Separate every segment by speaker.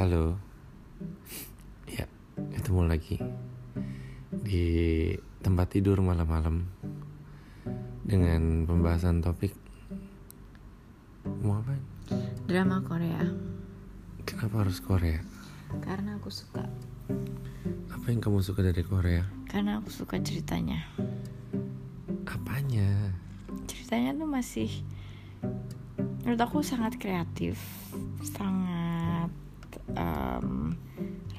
Speaker 1: Halo. Ya, ketemu lagi di tempat tidur malam-malam dengan pembahasan topik mau apa?
Speaker 2: Drama Korea
Speaker 1: Kenapa harus Korea?
Speaker 2: karena aku suka
Speaker 1: Apa yang kamu suka dari Korea?
Speaker 2: karena aku suka ceritanya
Speaker 1: Apanya?
Speaker 2: ceritanya tuh masih menurut aku sangat kreatif sangat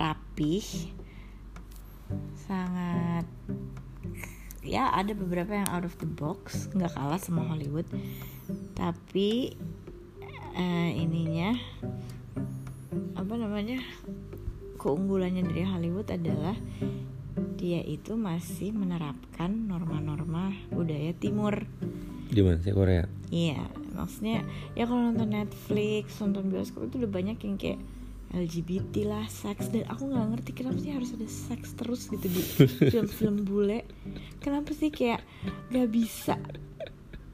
Speaker 2: rapih. Sangat ya ada beberapa yang out of the box nggak kalah sama Hollywood. Tapi eh, ininya apa namanya keunggulannya dari Hollywood adalah dia itu masih menerapkan norma-norma budaya timur.
Speaker 1: Di mana sih Korea?
Speaker 2: Iya, maksudnya ya kalau nonton Netflix, nonton bioskop itu udah banyak yang kayak LGBT lah, seks. Dan aku nggak ngerti kenapa sih harus ada seks terus gitu di film-film bule. Kenapa sih kayak nggak bisa?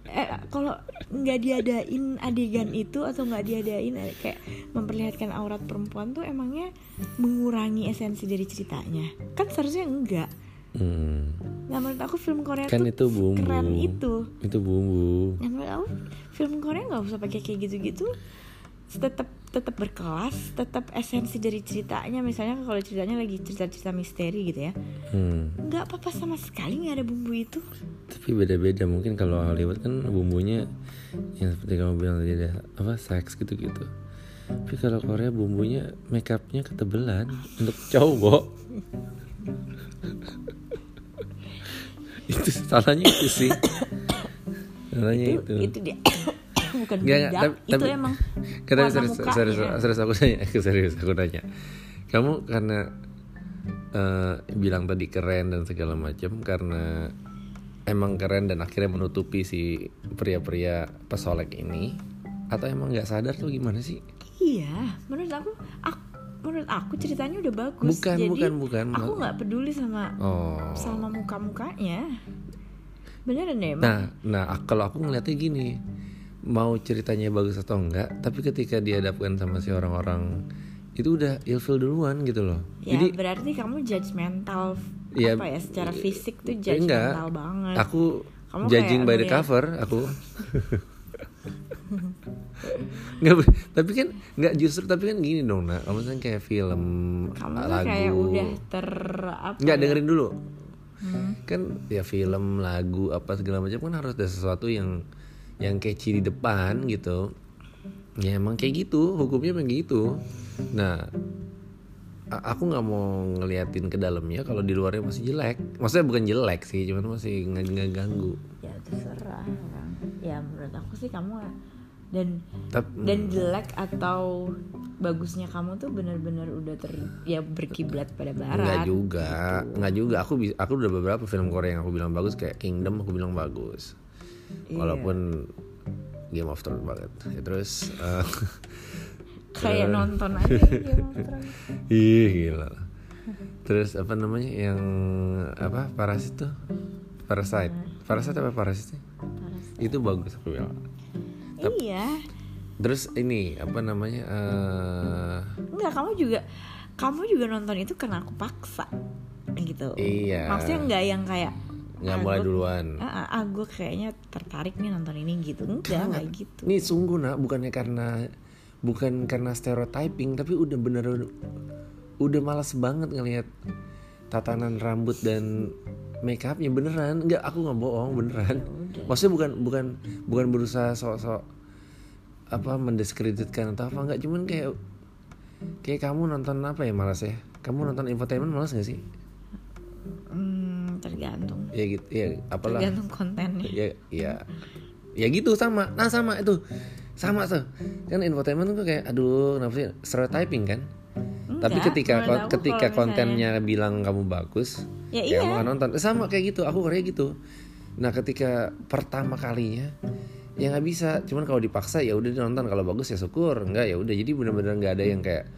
Speaker 2: Eh kalau nggak diadain adegan itu atau nggak diadain eh, kayak memperlihatkan aurat perempuan tuh emangnya mengurangi esensi dari ceritanya? Kan seharusnya enggak.
Speaker 1: Hmm,
Speaker 2: nah menurut aku film Korea
Speaker 1: kan
Speaker 2: tuh
Speaker 1: itu bumbu.
Speaker 2: keren itu.
Speaker 1: Itu bumbu.
Speaker 2: yang menurut aku film Korea nggak usah pakai kayak gitu-gitu tetap tetap berkelas tetap esensi dari ceritanya misalnya kalau ceritanya lagi cerita-cerita misteri gitu ya
Speaker 1: Hmm.
Speaker 2: nggak apa-apa sama sekali nggak ada bumbu itu
Speaker 1: Tapi beda-beda mungkin kalau Hollywood kan bumbunya yang seperti kamu bilang tadi ada apa seks gitu-gitu. Tapi kalau Korea bumbunya make upnya ketebelan untuk cowok. itu salahnya itu sih. Salahnya
Speaker 2: itu
Speaker 1: itu.
Speaker 2: itu dia bukan
Speaker 1: nggak,
Speaker 2: bidak
Speaker 1: tapi-
Speaker 2: itu
Speaker 1: tapi-
Speaker 2: emang
Speaker 1: tapi
Speaker 2: warna
Speaker 1: serius,
Speaker 2: mukanya.
Speaker 1: serius, serius aku nanya, serius aku nanya. Kamu karena eh, bilang tadi keren dan segala macam karena emang keren dan akhirnya menutupi si pria-pria pesolek ini atau emang nggak sadar tuh gimana sih?
Speaker 2: iya menurut aku, aku menurut aku ceritanya udah bagus
Speaker 1: Bukan,
Speaker 2: jadi
Speaker 1: bukan, bukan.
Speaker 2: aku nggak peduli sama
Speaker 1: Oh.
Speaker 2: sama muka mukanya beneran deh emang
Speaker 1: Nah, nah kalau aku ngeliatnya gini, mau ceritanya bagus atau enggak, tapi ketika dihadapkan sama si orang-orang itu udah ilfil duluan gitu loh.
Speaker 2: Ya
Speaker 1: Jadi
Speaker 2: berarti kamu judgmental
Speaker 1: Ya,
Speaker 2: apa ya secara fisik tuh
Speaker 1: Ya, enggak.
Speaker 2: judgmental banget.
Speaker 1: Aku
Speaker 2: Kamu
Speaker 1: judging by the
Speaker 2: ngeliat-
Speaker 1: cover, aku. nggak, tapi kan nggak justru tapi kan gini dong nak, kamu kan kayak film
Speaker 2: kamu
Speaker 1: lagu.
Speaker 2: kayak udah ter apa?
Speaker 1: Nggak
Speaker 2: ya?
Speaker 1: dengerin dulu.
Speaker 2: Hmm.
Speaker 1: Kan ya film, lagu apa segala macam kan harus ada sesuatu yang yang catchy di depan gitu. Ya emang kayak gitu, hukumnya emang gitu. Nah, aku nggak mau ngeliatin ke dalamnya kalau di luarnya masih jelek. Maksudnya bukan jelek sih, cuman masih nggak nggak ganggu.
Speaker 2: Ya terserah orang. Ya menurut aku sih kamu dan
Speaker 1: Tapi
Speaker 2: dan jelek atau bagusnya kamu tuh benar-benar udah ter ya berkiblat pada
Speaker 1: Enggak
Speaker 2: barat.
Speaker 1: juga, enggak juga. Aku aku udah beberapa film Korea yang aku bilang bagus kayak Kingdom aku bilang bagus.
Speaker 2: Iya.
Speaker 1: Walaupun Game of Thrones banget. Ya, terus eh,
Speaker 2: Kayak nonton aja Game of Thrones.
Speaker 1: ih gila. Terus apa namanya yang apa Parasit tuh? Parasite. Parasite apa Parasit sih? Itu bagus aku bilang.
Speaker 2: Iya.
Speaker 1: Terus ini apa namanya? eh
Speaker 2: Enggak, kamu juga kamu juga nonton itu karena aku paksa gitu.
Speaker 1: Iya.
Speaker 2: Maksudnya enggak yang kayak
Speaker 1: nggak mulai duluan.
Speaker 2: Ah, ah, gue kayaknya tertarik nih nonton ini gitu. Enggak, enggak gitu.
Speaker 1: Ini sungguh nak, bukannya karena bukan karena stereotyping, tapi udah bener udah malas banget ngelihat tatanan rambut dan make upnya beneran. Enggak, aku nggak bohong beneran. Maksudnya bukan bukan bukan berusaha sok-sok apa mendiskreditkan atau apa enggak, cuman kayak kayak kamu nonton apa ya malas ya? Kamu nonton infotainment malas gak sih?
Speaker 2: Hmm, tergantung.
Speaker 1: Ya gitu, ya apalah.
Speaker 2: Tergantung kontennya.
Speaker 1: ya ya. Ya gitu sama. Nah sama itu. Sama tuh. Kan infotainment tuh kayak aduh kenapa sih? Stereotyping kan? Tapi
Speaker 2: Enggak,
Speaker 1: ketika
Speaker 2: menurut aku
Speaker 1: ketika kontennya bilang kamu bagus
Speaker 2: Ya
Speaker 1: ya
Speaker 2: iya.
Speaker 1: kamu akan nonton. Eh, sama kayak gitu aku kayak gitu. Nah ketika pertama kalinya ya nggak bisa. Cuman kalau dipaksa ya udah nonton. Kalau bagus ya syukur. Enggak ya udah. Jadi benar-benar nggak ada yang kayak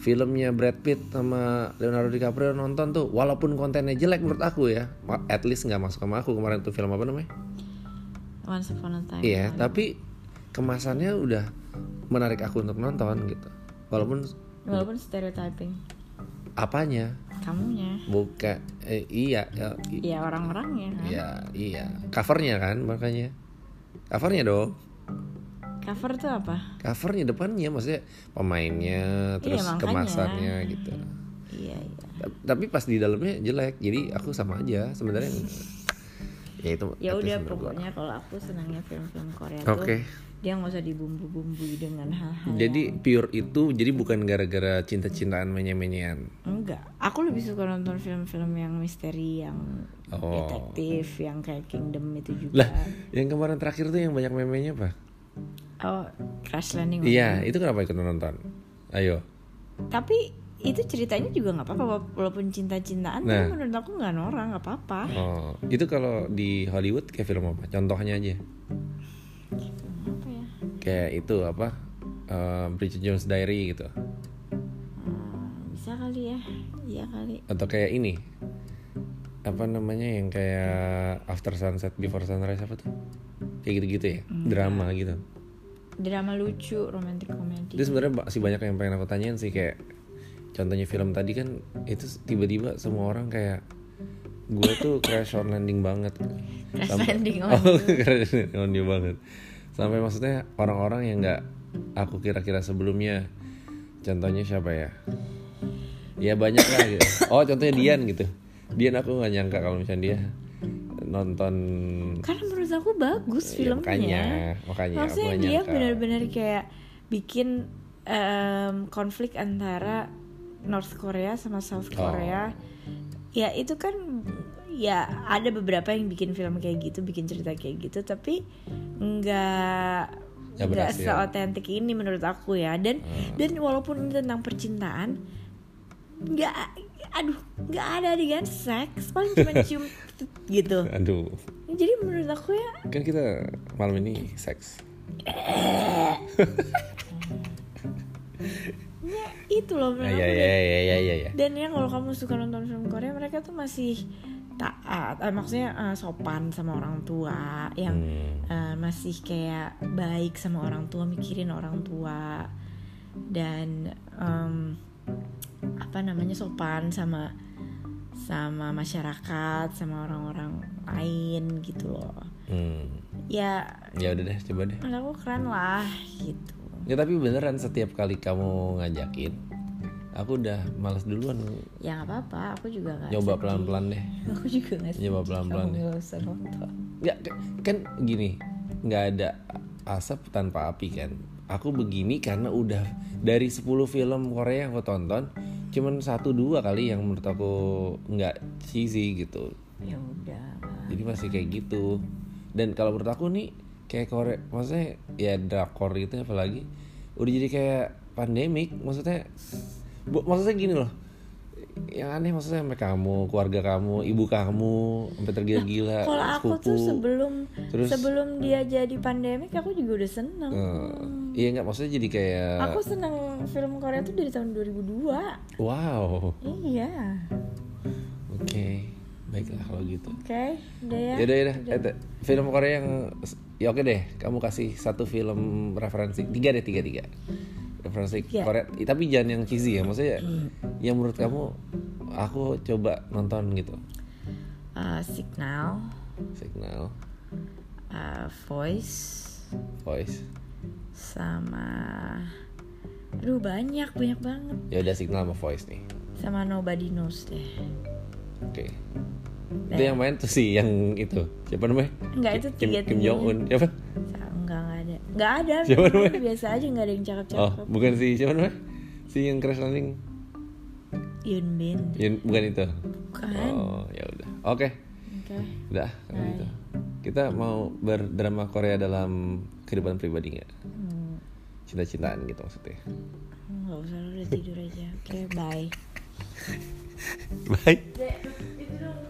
Speaker 1: filmnya Brad Pitt sama Leonardo DiCaprio nonton tuh walaupun kontennya jelek menurut aku ya. At least nggak masuk sama aku kemarin tuh film apa namanya?
Speaker 2: Once Upon a Time.
Speaker 1: Iya, tapi kemasannya udah menarik aku untuk nonton gitu. Walaupun
Speaker 2: walaupun stereotyping.
Speaker 1: Apanya?
Speaker 2: Kamunya.
Speaker 1: Bukan eh, iya ya, i-
Speaker 2: ya orang-orangnya kan?
Speaker 1: Iya iya. Covernya kan makanya. Covernya dong
Speaker 2: cover tuh apa?
Speaker 1: Covernya depannya maksudnya pemainnya terus
Speaker 2: makanya.
Speaker 1: kemasannya gitu.
Speaker 2: Iya iya.
Speaker 1: Ta- tapi pas di dalamnya jelek jadi aku sama aja sebenarnya. Ya itu
Speaker 2: ya udah pokoknya kalau aku senangnya film-film Korea
Speaker 1: Oke.
Speaker 2: tuh dia nggak usah dibumbu-bumbui dengan hal-hal
Speaker 1: jadi pure itu jadi bukan gara-gara cinta-cintaan menye-menyean?
Speaker 2: Enggak. Aku lebih suka nonton film-film yang misteri yang
Speaker 1: Oh.
Speaker 2: detektif yang kayak Kingdom itu
Speaker 1: lah
Speaker 2: juga.
Speaker 1: yang kemarin terakhir tuh yang banyak memenya apa
Speaker 2: oh Crash Landing
Speaker 1: iya itu. kenapa ikut nonton? Ayo.
Speaker 2: Tapi itu ceritanya juga nggak apa-apa wala- walaupun cinta-cintaan
Speaker 1: Nah.
Speaker 2: tapi menurut aku nggak norak nggak apa-apa.
Speaker 1: Oh itu kalau di Hollywood kayak film apa? Contohnya aja.
Speaker 2: Apa ya
Speaker 1: kayak itu apa? Eh, Bridget Jones Diary gitu.
Speaker 2: Hmm, bisa kali ya. Iya kali.
Speaker 1: Atau kayak ini. Apa namanya yang kayak After Sunset Before Sunrise apa tuh? Kayak gitu-gitu ya? Drama gitu
Speaker 2: drama lucu romantic comedy.
Speaker 1: Itu sebenarnya masih banyak yang pengen aku tanyain sih kayak contohnya film tadi kan itu tiba-tiba semua orang kayak gue tuh crash on landing banget.
Speaker 2: Crash
Speaker 1: Sampai-
Speaker 2: landing on
Speaker 1: oh, crash landing on you banget. Sampai maksudnya orang-orang yang nggak aku kira-kira sebelumnya. Contohnya siapa ya? Ya banyak lah gitu. Oh contohnya Dian gitu. Dian aku nggak nyangka kalau misalnya dia nonton
Speaker 2: karena menurut aku bagus
Speaker 1: Ya,
Speaker 2: filmnya
Speaker 1: makanya makanya
Speaker 2: maksudnya dia benar-benar kayak bikin em, konflik antara North Korea sama South
Speaker 1: Oh.
Speaker 2: Korea ya itu kan ya ada beberapa yang bikin film kayak gitu bikin cerita kayak gitu tapi nggak
Speaker 1: Nggak. Hmm.
Speaker 2: seotentik ini menurut aku ya dan dan walaupun ini tentang percintaan nggak aduh nggak ada adegan seks paling cuma cium gitu.
Speaker 1: Aduh.
Speaker 2: Jadi menurut aku ya
Speaker 1: kan kita malam ini seks.
Speaker 2: Ya itu loh menurut
Speaker 1: ya
Speaker 2: aku
Speaker 1: ya
Speaker 2: dan-
Speaker 1: ya ya ya ya.
Speaker 2: Dan ya kalau kamu suka nonton film Korea mereka tuh masih taat eh, maksudnya eh, sopan sama orang tua yang
Speaker 1: Hmm.
Speaker 2: eh, masih kayak baik sama orang tua mikirin orang tua. Dan em, apa namanya sopan sama sama masyarakat sama orang-orang lain gitu loh.
Speaker 1: Hmm.
Speaker 2: ya
Speaker 1: ya udah deh coba deh.
Speaker 2: aku keren lah gitu.
Speaker 1: Ya tapi beneran setiap kali kamu ngajakin aku udah males duluan.
Speaker 2: Ya nggak apa-apa aku juga nggak
Speaker 1: nyoba pelan-pelan deh.
Speaker 2: Aku juga nggak
Speaker 1: Nyoba pelan-pelan deh. ya kan gini nggak ada asap tanpa api kan. Aku begini karena udah dari 10 film Korea yang aku tonton cuman satu dua kali yang menurut aku nggak cheesy gitu.
Speaker 2: Ya udah.
Speaker 1: Jadi masih kayak gitu. Dan kalau menurut aku nih kayak Korea maksudnya ya drakor gitu apalagi udah jadi kayak pandemik maksudnya bu- maksudnya gini loh yang aneh maksudnya sampai kamu keluarga kamu ibu kamu sampai tergila-gila
Speaker 2: kalau aku tuh sebelum
Speaker 1: Terus-
Speaker 2: sebelum dia jadi pandemik aku juga udah seneng.
Speaker 1: Eh, iya nggak? Maksudnya jadi kayak
Speaker 2: aku seneng film Korea tuh dari tahun 2002
Speaker 1: wow.
Speaker 2: Iya.
Speaker 1: Oke baiklah kalau gitu.
Speaker 2: Oke udah ya.
Speaker 1: Yaudah yaudah. Eh, film Korea yang ya oke deh kamu kasih satu film referensi. Tiga deh tiga tiga referensi
Speaker 2: Tiga.
Speaker 1: Korea. Tapi jangan yang cheesy ya maksudnya yang menurut kamu aku coba nonton gitu.
Speaker 2: Uh, Signal.
Speaker 1: Signal.
Speaker 2: Uh, Voice.
Speaker 1: Voice.
Speaker 2: Sama aduh banyak banyak banget.
Speaker 1: Ya udah Signal sama Voice nih.
Speaker 2: Sama Nobody Knows deh.
Speaker 1: Oke. Itu yang main tuh sih yang itu. Siapa namanya?
Speaker 2: Enggak itu
Speaker 1: Kim, Kim Jong Un. Siapa
Speaker 2: ada. Enggak ada.
Speaker 1: Siapa namanya?
Speaker 2: biasa aja enggak ada yang cakep
Speaker 1: oh
Speaker 2: cakep
Speaker 1: bukan si siapa namanya? Si yang crash landing?
Speaker 2: Yun Bin.
Speaker 1: Yun- bukan itu?
Speaker 2: Bukan.
Speaker 1: Oh ya udah. Oke.
Speaker 2: Oke.
Speaker 1: Udah, kalau gitu. Kita mau berdrama Korea dalam kehidupan pribadi nggak?
Speaker 2: Hmm,
Speaker 1: Cinta-cintaan gitu maksudnya.
Speaker 2: nggak usah udah tidur aja. Oke bye.
Speaker 1: Bye.
Speaker 2: Dong